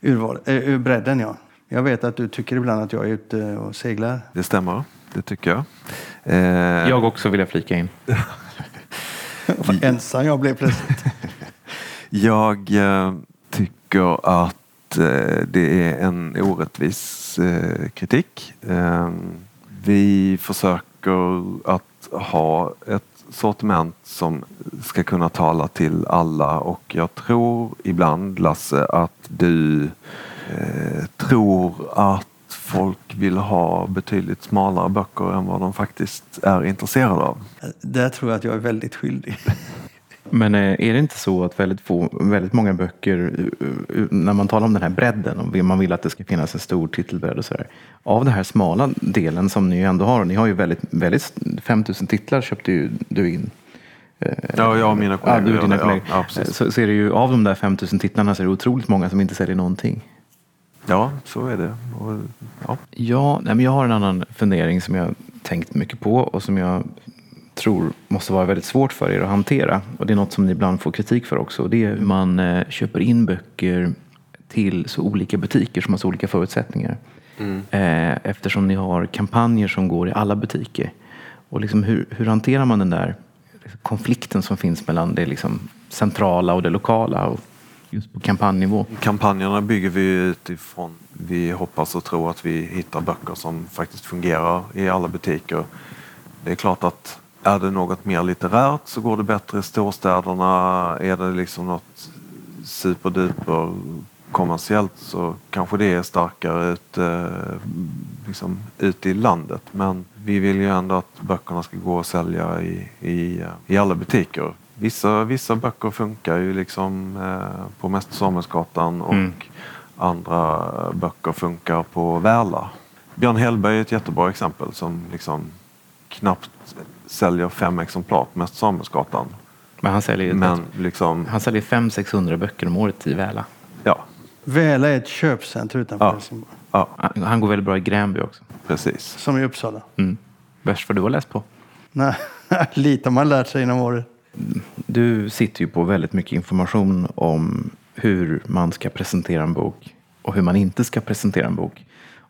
urval, äh, bredden ja. Jag vet att du tycker ibland att jag är ute och seglar. Det stämmer, det tycker jag. Eh... Jag också vill jag flika in. Vad ensam jag blev plötsligt. jag eh, tycker att eh, det är en orättvis eh, kritik. Eh, vi försöker att ha ett sortiment som ska kunna tala till alla och jag tror ibland Lasse att du eh, tror att folk vill ha betydligt smalare böcker än vad de faktiskt är intresserade av. Där tror jag att jag är väldigt skyldig. Men eh, är det inte så att väldigt, få, väldigt många böcker, eh, när man talar om den här bredden och man vill att det ska finnas en stor titelbredd och sådär. Av den här smala delen som ni ändå har, ni har ju väldigt, väldigt 5000 titlar köpte ju du in. Ja, jag och mina kollegor. Ja, du och dina ja, kollegor. Ja, precis. så, så är det ju av de där 5000 titlarna så är det otroligt många som inte säljer någonting. Ja, så är det. Och, ja. Ja, nej, men jag har en annan fundering som jag tänkt mycket på och som jag tror måste vara väldigt svårt för er att hantera. Och det är något som ni ibland får kritik för också. Och det är hur man eh, köper in böcker till så olika butiker som har så olika förutsättningar. Eh, eftersom ni har kampanjer som går i alla butiker. Och liksom hur, hur hanterar man den där konflikten som finns mellan det liksom centrala och det lokala och just på kampanjnivå? Kampanjerna bygger vi utifrån. Vi hoppas och tror att vi hittar böcker som faktiskt fungerar i alla butiker. Det är klart att är det något mer litterärt så går det bättre i storstäderna. Är det liksom något superduper kommersiellt så kanske det är starkare ute, eh, liksom, ute i landet. Men vi vill ju ändå att böckerna ska gå att sälja i, i, eh, i alla butiker. Vissa, vissa böcker funkar ju liksom eh, på Mäster Samuelsgatan och Mm. andra böcker funkar på Värla. Björn Hellberg är ett jättebra exempel som liksom knappt säljer fem exemplar på Mäster Samuelsgatan. Men han säljer, Men liksom, han säljer 500-600 böcker om året i Väla. ja, Väla är ett köpcenter utanför Ja. Helsingborg. ja Han han går väldigt bra i Gränby också. precis. Som i Uppsala. Mm. Värst vad du har läst på. Nej, lite har man lärt sig inom året. Du sitter ju på väldigt mycket information om hur man ska presentera en bok och hur man inte ska presentera en bok.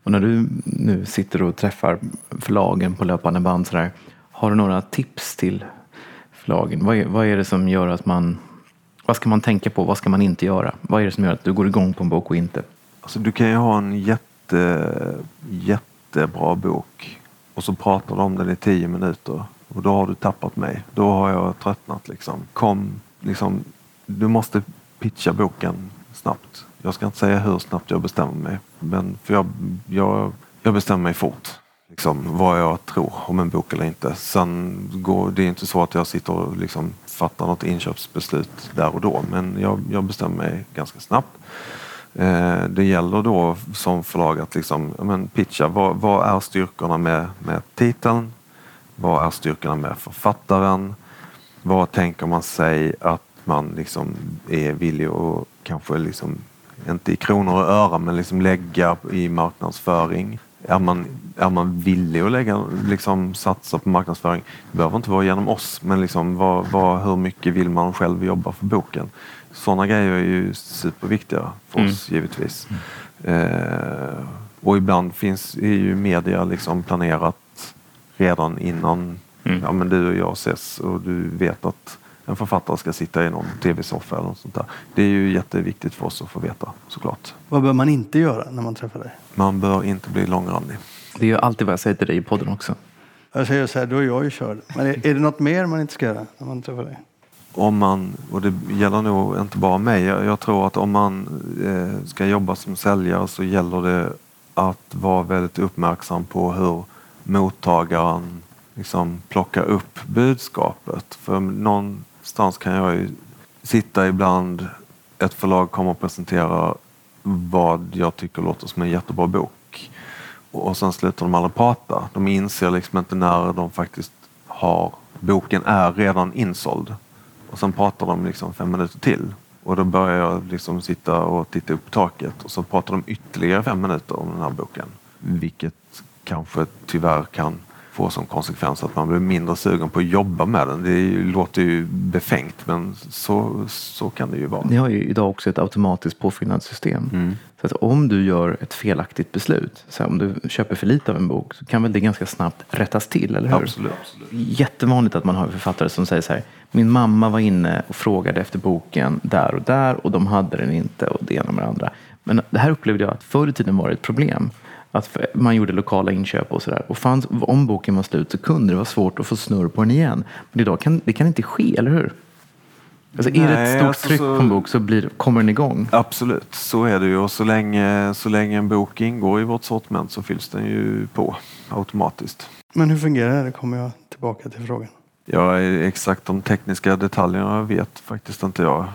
Och när du nu sitter och träffar förlagen på löpande band sådär, har du några tips till förlagen? Vad är, vad är det som gör att man, vad ska man tänka på, vad ska man inte göra? Vad är det som gör att du går igång på en bok och inte? Alltså, du kan ju ha en jätte, jättebra bok och så pratar du om den i tio minuter och då har du tappat mig. Då har jag tröttnat liksom. Kom, liksom, du måste pitcha boken snabbt. Jag ska inte säga hur snabbt jag bestämmer mig, men för jag, jag, jag bestämmer mig fort. Liksom, vad jag tror om en bok eller inte. Sen går det är inte så att jag sitter och liksom fattar något inköpsbeslut där och då, men jag, jag bestämmer mig ganska snabbt. Eh, det gäller då som förlag att liksom, men pitcha. Vad, vad är styrkorna med, med titeln? Vad är styrkorna med författaren? Vad tänker man sig att man liksom är villig att kanske liksom, inte i kronor och ören, men liksom lägga i marknadsföring? Är man, är man villig att lägga, liksom, satsa på marknadsföring? Det behöver inte vara genom oss, men liksom, vad, vad, hur mycket vill man själv jobba för boken? Sådana grejer är ju superviktiga för Mm. oss givetvis. Eh, och ibland finns är ju media liksom planerat redan innan Mm. ja, men du och jag ses och du vet att en författare ska sitta i någon tv-soffa eller något sånt där. Det är ju jätteviktigt för oss att få veta såklart. Vad bör man inte göra när man träffar dig? Man bör inte bli långrandig. Det är ju alltid vad jag säger till dig i podden också. Jag säger så här, då är jag ju körd. Men är, är det något mer man inte ska göra när man träffar dig? Om man, och det gäller nog inte bara mig, jag, jag tror att om man eh, ska jobba som säljare så gäller det att vara väldigt uppmärksam på hur mottagaren liksom plockar upp budskapet. För någonstans kan jag ju sitta ibland, ett förlag kommer och presenterar vad jag tycker låter som en jättebra bok. Och sen slutar de aldrig prata. De inser liksom inte när de faktiskt har, boken är redan insåld. Och sen pratar de liksom fem minuter till. Och då börjar jag liksom sitta och titta upp på taket och så pratar de ytterligare fem minuter om den här boken. Vilket kanske tyvärr kan få som konsekvens att man blir mindre sugen på att jobba med den. Det låter ju befängt men så, så kan det ju vara. Ni har ju idag också ett automatiskt påfyllnadssystem. Så att om du gör ett felaktigt beslut, så om du köper för lite av en bok, så kan väl det ganska snabbt rättas till, eller hur? Absolut. Jättevanligt att man har författare som säger så här, min mamma var inne och frågade efter boken där och där och de hade den inte och det ena med det andra. Men det här upplevde jag att förr i tiden var det ett problem. Att man gjorde lokala inköp och sådär. Och fanns, om boken var slut så kunde det vara svårt att få snurr på den igen. Men idag kan det kan inte ske, eller hur? Alltså är det ett Nej, stort alltså tryck på en bok så blir, kommer den igång. Absolut, så är det ju. Och så länge, så länge en bok ingår i vårt sortiment så fylls den ju på automatiskt. Men hur fungerar det? Det kommer jag tillbaka till frågan. Ja, exakt de tekniska detaljerna vet faktiskt inte jag.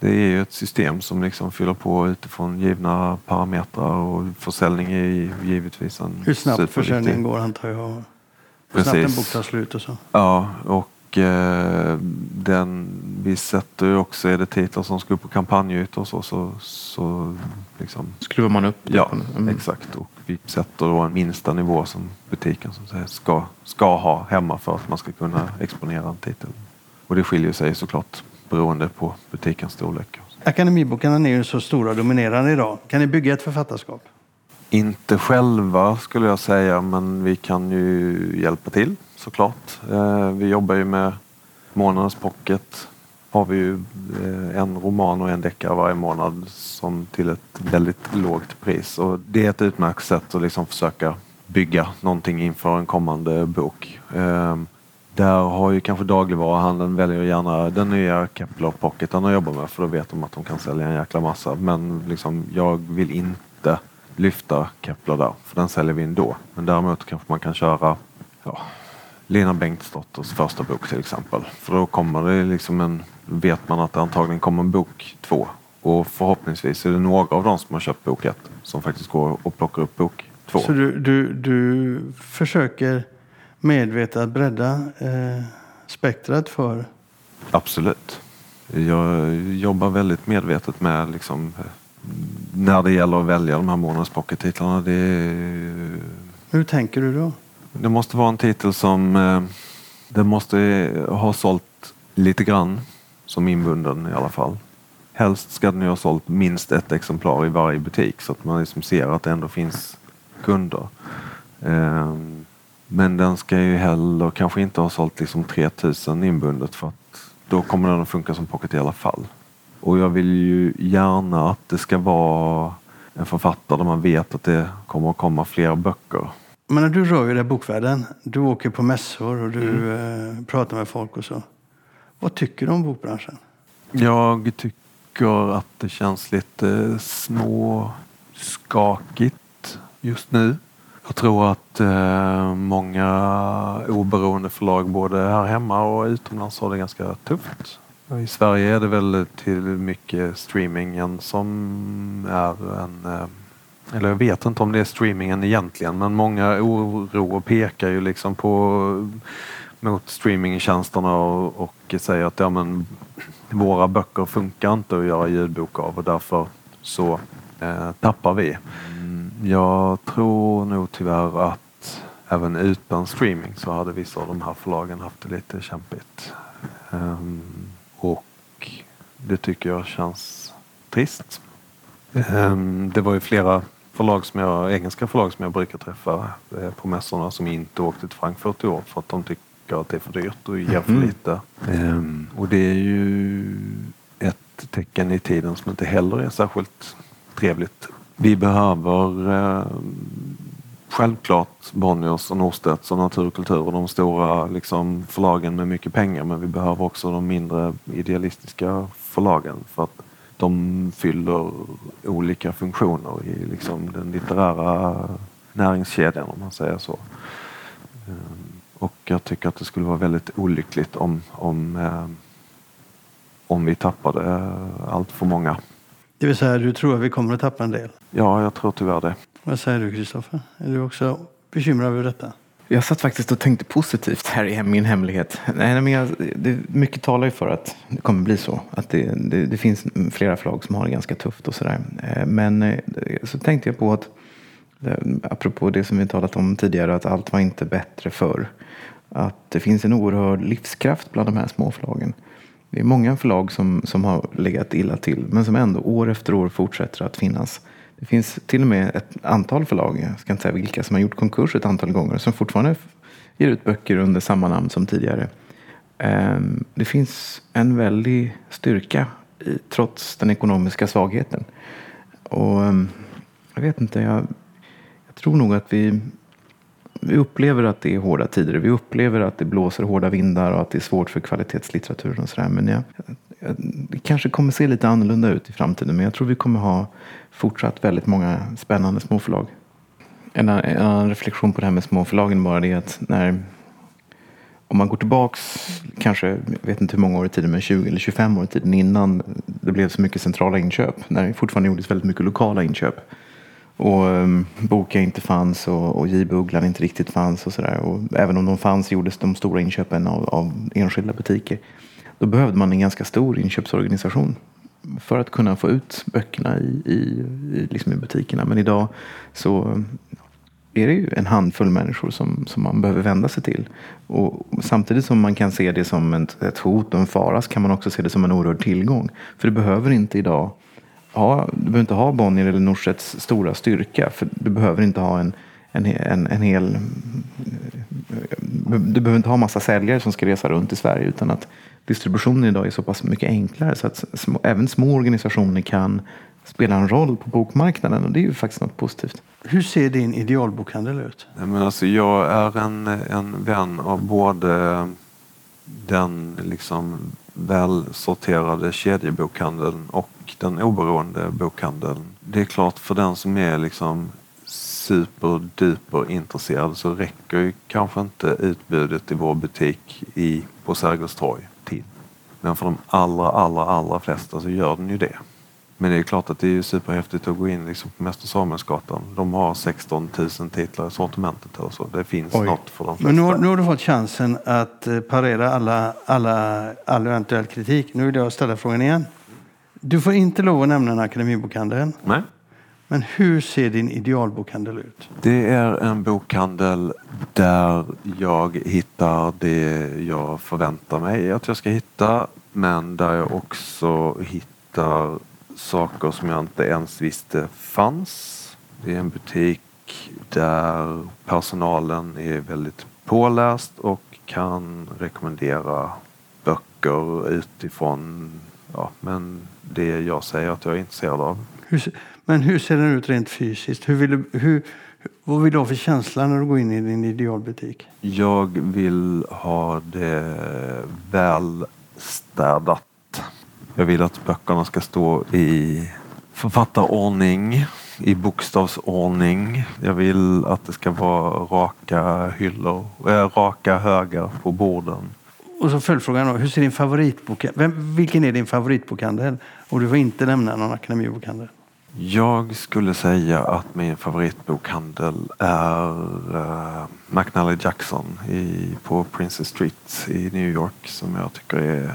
Det är ju ett system som liksom fyller på utifrån givna parametrar och försäljning är givetvis en Hur snabbt försäljningen går antar jag. Hur snabbt en Precis. bok tar slut och så. Ja, och eh, den, vi sätter ju också, är det titlar som ska upp på kampanjytor och så, så, så liksom, Skruvar man upp det ja, mm. exakt. Och vi sätter då en minsta nivå som butiken som säger, ska, ska ha hemma för att man ska kunna exponera en titel. Och det skiljer sig såklart beroende på butikens storlek. Akademibokarna är ju så stora och dominerande idag. Kan ni bygga ett författarskap? Inte själva skulle jag säga, men vi kan ju hjälpa till såklart. Eh, Vi jobbar ju med Månadens pocket. Har vi ju eh, en roman och en deckare varje månad som till ett väldigt lågt pris. Och det är ett utmärkt sätt att liksom försöka bygga någonting inför en kommande bok. Där har ju kanske dagligvaruhandeln väljer gärna den nya Kepler Pocketen att jobba med för då vet de att de kan sälja en jäkla massa. Men liksom, jag vill inte lyfta Kepler där, för den säljer vi ändå. Men däremot kanske man kan köra ja, Lena Bengtsdotters första bok till exempel. För då kommer det liksom en, vet man att det antagligen kommer en bok två. Och förhoppningsvis är det några av dem som har köpt bok ett som faktiskt går och plockar upp bok två. Så du, du, du försöker medvetet bredda eh, spektrat för... Absolut. Jag jobbar väldigt medvetet med liksom, eh, när det gäller att välja de här månadens pockettitlarna. Det, är- Hur tänker du då? det måste vara en titel som eh, det måste ha sålt lite grann som inbunden i alla fall. Helst ska den ju ha sålt minst ett exemplar i varje butik så att man liksom ser att det ändå finns kunder. Ehm, Men den ska ju heller kanske inte ha sålt liksom 3000 inbundet för att då kommer den att funka som pocket i alla fall. Och jag vill ju gärna att det ska vara en författare där man vet att det kommer att komma fler böcker. Men när du rör ju dig i bokvärlden, du åker på mässor och du eh, pratar med folk och så. Vad tycker du om bokbranschen? Jag tycker att det känns lite småskakigt just nu. Jag tror att eh, många oberoende förlag både här hemma och utomlands har det ganska tufft. I Sverige är det väl till mycket streamingen som är en eh, eller jag vet inte om det är streamingen egentligen men många oroar pekar ju liksom på mot streamingtjänsterna och, och säger att ja, men, våra böcker funkar inte att göra ljudbok av och därför så eh, tappar vi. Jag tror nog tyvärr att även utan streaming så hade vissa av de här förlagen haft det lite kämpigt. Ehm, och det tycker jag känns trist. Ehm, Det var ju flera förlag som jag, engelska förlag som jag brukar träffa eh, på mässorna som inte åkte till Frankfurt i år för att de tycker att det är för dyrt och ger för Mhm. lite. Ehm, Och det är ju ett tecken i tiden som inte heller är särskilt trevligt. Vi behöver eh, självklart Bonniers och Norstedts och Natur och Kultur och de stora liksom, förlagen med mycket pengar men vi behöver också de mindre idealistiska förlagen för att de fyller olika funktioner i liksom, den litterära näringskedjan om man säger så. Eh, och jag tycker att det skulle vara väldigt olyckligt om, om, eh, om vi tappade allt för många. Det vill säga, du tror att vi kommer att tappa en del. Ja, jag tror tyvärr det. Vad säger du Kristoffer? Är du också bekymrad över detta? Jag satt faktiskt och tänkte positivt här i min hemlighet. Nej, men jag, det, mycket talar ju för att det kommer bli så. Att det, det, det finns flera förlag som har det ganska tufft och sådär. Eh, Men eh, så tänkte jag på att, eh, apropå det som vi talat om tidigare, att allt var inte bättre förr. Att det finns en oerhörd livskraft bland de här små förlagen. Det är många förlag som, som har legat illa till men som ändå år efter år fortsätter att finnas. Det finns till och med ett antal förlag, jag ska inte säga vilka, som har gjort konkurs ett antal gånger som fortfarande ger ut böcker under samma namn som tidigare. Ehm, det finns en väldig styrka i, trots den ekonomiska svagheten. Och ehm, jag vet inte, jag, jag tror nog att vi, vi upplever att det är hårda tider. Vi upplever att det blåser hårda vindar och att det är svårt för kvalitetslitteraturen och sådär. Men jag, jag, det kanske kommer se lite annorlunda ut i framtiden. Men jag tror vi kommer ha fortsatt väldigt många spännande småförlag. En, en annan reflektion på det här med småförlagen bara det är att när om man går tillbaks kanske, jag vet inte hur många år i tiden, men 20 eller 25 år i tiden innan det blev så mycket centrala inköp. När det fortfarande gjordes väldigt mycket lokala inköp. Och um, Boka inte fanns och, och J. Bugglan inte riktigt fanns och sådär. Och även om de fanns gjordes de stora inköpen av, av enskilda butiker. Då behövde man en ganska stor inköpsorganisation för att kunna få ut böckerna i, i, i, liksom i butikerna. Men idag så ehm, är det ju en handfull människor som, som man behöver vända sig till. Och samtidigt som man kan se det som ett, ett hot och en fara så kan man också se det som en oerhörd tillgång. För du behöver inte idag ha, du behöver inte ha Bonnier eller Norsets stora styrka. För du behöver inte ha en, en, en, en hel... Du behöver inte ha massa säljare som ska resa runt i Sverige utan att distributionen idag är så pass mycket enklare så att små, även små organisationer kan spela en roll på bokmarknaden och det är ju faktiskt något positivt. Hur ser din idealbokhandel ut? Nej, men alltså, jag är en, en vän av både den liksom välsorterade kedjebokhandeln och den oberoende bokhandeln. Det är klart för den som är liksom superduper intresserad så räcker ju kanske inte utbudet i vår butik i, på Sergels torg till. Men för de allra, allra, allra flesta så gör den ju det. Men det är klart att det är superhäftigt att gå in liksom på Mäster Samuelsgatan. De har 16 000 titlar i sortimentet eller så. Det finns Oj. något för de flesta. Men nu har, nu har, du fått chansen att eh, parera alla, alla, all eventuell kritik. Nu vill jag ställa frågan igen. Du får inte lov att nämna en akademibokhandel. Nej. Men hur ser din idealbokhandel ut? Det är en bokhandel där jag hittar det jag förväntar mig att jag ska hitta. Men där jag också hittar saker som jag inte ens visste fanns. Det är en butik där personalen är väldigt påläst och kan rekommendera böcker utifrån ja, men det jag säger att jag är intresserad av. Hur, men hur ser den ut rent fysiskt? Hur vill du, hur, vad vill du ha för känsla när du går in i din idealbutik? Jag vill ha det välstädat jag vill att böckerna ska stå i författarordning, i bokstavsordning. Jag vill att det ska vara raka hyllor, äh, raka högar på borden. Och så följdfrågan då, hur ser din favoritbokhandel, vilken är din favoritbokhandel? Och du får inte nämna någon akademibokhandel. Jag skulle säga att min favoritbokhandel är uh, McNally Jackson i, på Princess Street i New York som jag tycker är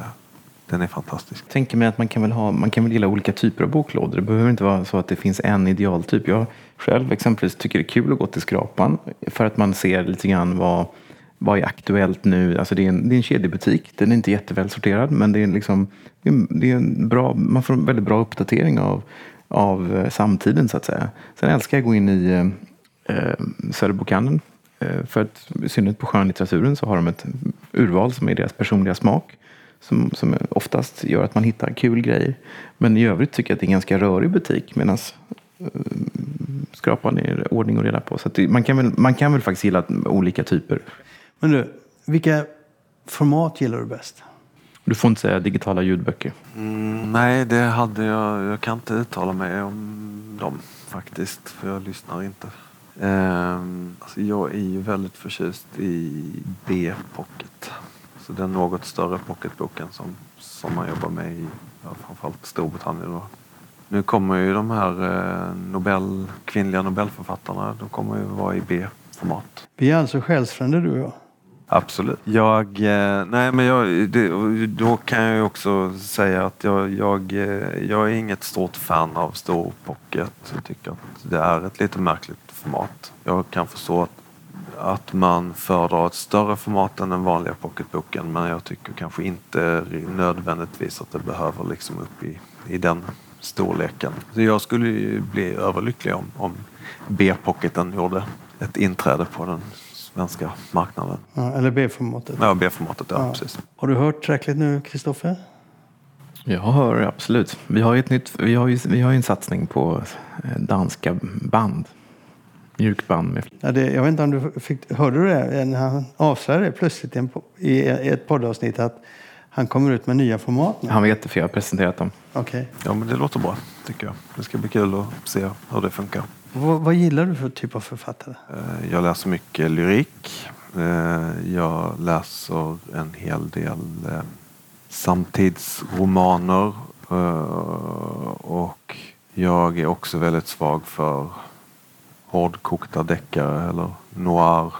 den är fantastisk. Jag tänker mig att man kan väl, ha, man kan väl gilla olika typer av boklådor. Det behöver inte vara så att det finns en idealtyp. Jag själv exempelvis tycker det är kul att gå till Skrapan för att man ser lite grann vad, vad är aktuellt nu. Alltså det, är en, det är en kedjebutik. Den är inte jätteväl sorterad men det är liksom, det är en bra, man får en väldigt bra uppdatering av, av eh, samtiden så att säga. Sen älskar jag att gå in i eh, eh Söderbokhandeln. Eh, för att i synnerhet på skönlitteraturen så har de ett urval som är deras personliga smak som, som oftast gör att man hittar kul grejer. Men i övrigt tycker jag att det är en ganska rörig butik medan uh, skrapan är ordning och reda på. Så det, man, kan väl, man kan väl faktiskt gilla olika typer. Men du, vilka format gillar du bäst? Du får inte säga digitala ljudböcker. Mm, nej, det hade jag. Jag kan inte uttala mig om dem faktiskt, för jag lyssnar inte. Um, alltså jag är ju väldigt förtjust i B-pocket. Så den något större pocketboken som, som man jobbar med i ja, framförallt Storbritannien. Då. Nu kommer ju de här eh, Nobel, kvinnliga Nobelförfattarna, de kommer ju vara i B-format. Vi är alltså själsfränder du och jag? Absolut. Jag, eh, nej men jag, det, då kan jag ju också säga att jag, jag, eh, jag är inget stort fan av stor pocket. Jag tycker att det är ett lite märkligt format. Jag kan förstå att att man föredrar ett större format än den vanliga pocketboken men jag tycker kanske inte nödvändigtvis att det behöver liksom upp i, i den storleken. Så jag skulle ju bli överlycklig om, om B-pocketen gjorde ett inträde på den svenska marknaden. Ja, eller B-formatet? Ja, B-formatet, ja, ja. precis. Har du hört tillräckligt nu, Kristoffer? Jag hör absolut. Vi har ju, ett nytt, vi har ju, vi har ju en satsning på eh, danska band mjukband. Med. Ja, det, jag vet inte om du fick, hörde du det? När han avslöjade det plötsligt i ett poddavsnitt att han kommer ut med nya format nu. Han vet det för jag har presenterat dem. Okay. Ja, men det låter bra tycker jag. Det ska bli kul att se hur det funkar. Vad, vad gillar du för typ av författare? Eh, jag läser mycket lyrik. Eh, jag läser en hel del eh, samtidsromaner och jag är också väldigt svag för hårdkokta deckare eller noir.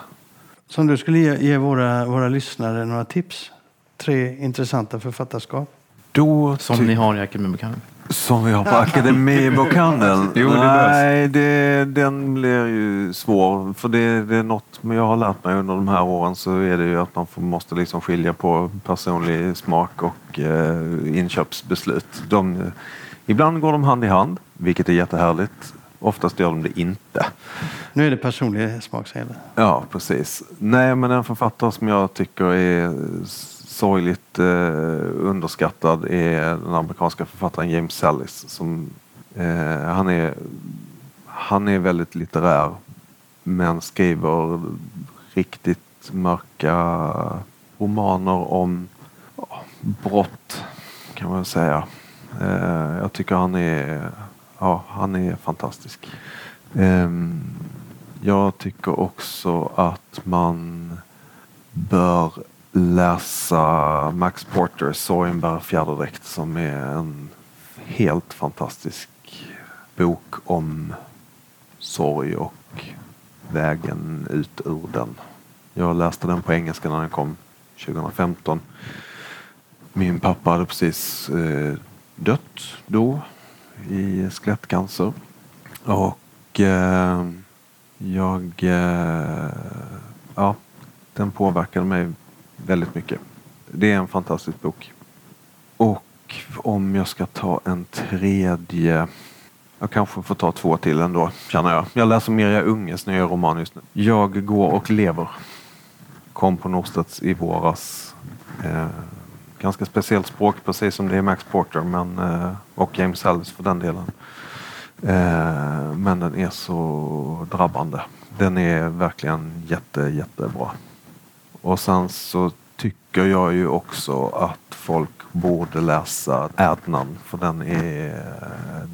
Så om du skulle ge, ge våra, våra lyssnare några tips? Tre intressanta författarskap? Då Som ty- ni har i Akademibokhandeln. Som vi har på Akademibokhandeln. Jo, det Nej, det, den blir ju svår. För det, det är något men jag har lärt mig under de här åren så är det ju att man får, måste liksom skilja på personlig smak och eh, inköpsbeslut. De, ibland går de hand i hand, vilket är jättehärligt. Oftast gör de det inte. Nu är det personlig smak, säger det. Ja, precis. Nej, men en författare som jag tycker är sorgligt eh, underskattad är den amerikanska författaren James Sallis. Som, eh, han, är, han är väldigt litterär men skriver riktigt mörka romaner om brott kan man säga. Eh, jag tycker han är, ja, han är fantastisk. Ehm, jag tycker också att man bör läsa Max Porter Sorgen bär fjäderdräkt som är en helt fantastisk bok om sorg och vägen ut ur den. Jag läste den på engelska när den kom 2015. Min pappa hade precis eh, dött då i skelettcancer. Och eh, jag... Eh, ja, den påverkade mig väldigt mycket. Det är en fantastisk bok. Och om jag ska ta en tredje... Jag kanske får ta två till ändå, känner jag. Jag läser Mirja Unges nya roman just nu. Jag går och lever. Kom på Norstedts i våras. Eh, ganska speciellt språk, precis som det är Max Porter men, eh, och James Ellis för den delen. Eh, men den är så drabbande. Den är verkligen jätte, jättebra. Och sen så tycker jag ju också att folk borde läsa Adnan för den är,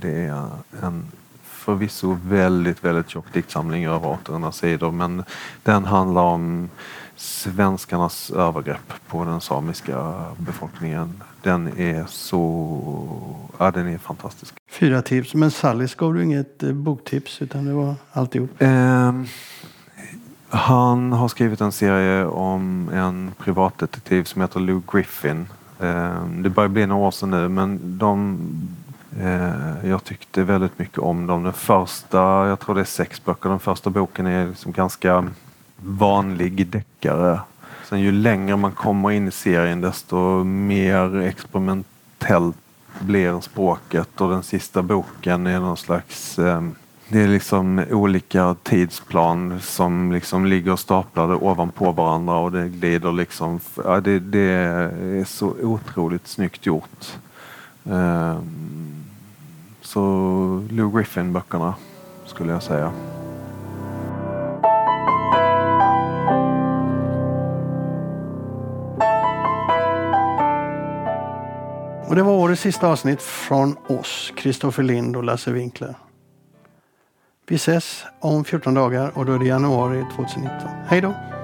det är en förvisso väldigt, väldigt tjock diktsamling över 800 sidor men den handlar om svenskarnas övergrepp på den samiska befolkningen. Den är så, ja den är fantastisk. Fyra tips. Men Sallis gav du inget eh, boktips utan det var alltihop. Ehm, han har skrivit en serie om en privatdetektiv som heter Lou Griffin. Ehm, det börjar bli några år sedan nu men de eh, jag tyckte väldigt mycket om dem. Den första, jag tror det är sex böcker, den första boken är liksom ganska vanlig deckare. Sen ju längre man kommer in i serien desto mer experimentellt blir språket och den sista boken är någon slags eh, det är liksom olika tidsplan som liksom ligger staplade ovanpå varandra och det glider liksom. Ja, det, det är så otroligt snyggt gjort. Eh, så Lou Griffin-böckerna skulle jag säga. Och det var årets sista avsnitt från oss, Kristoffer Lind och Lasse Winkler. Vi ses om 14 dagar och då är det januari 2019. Hej då!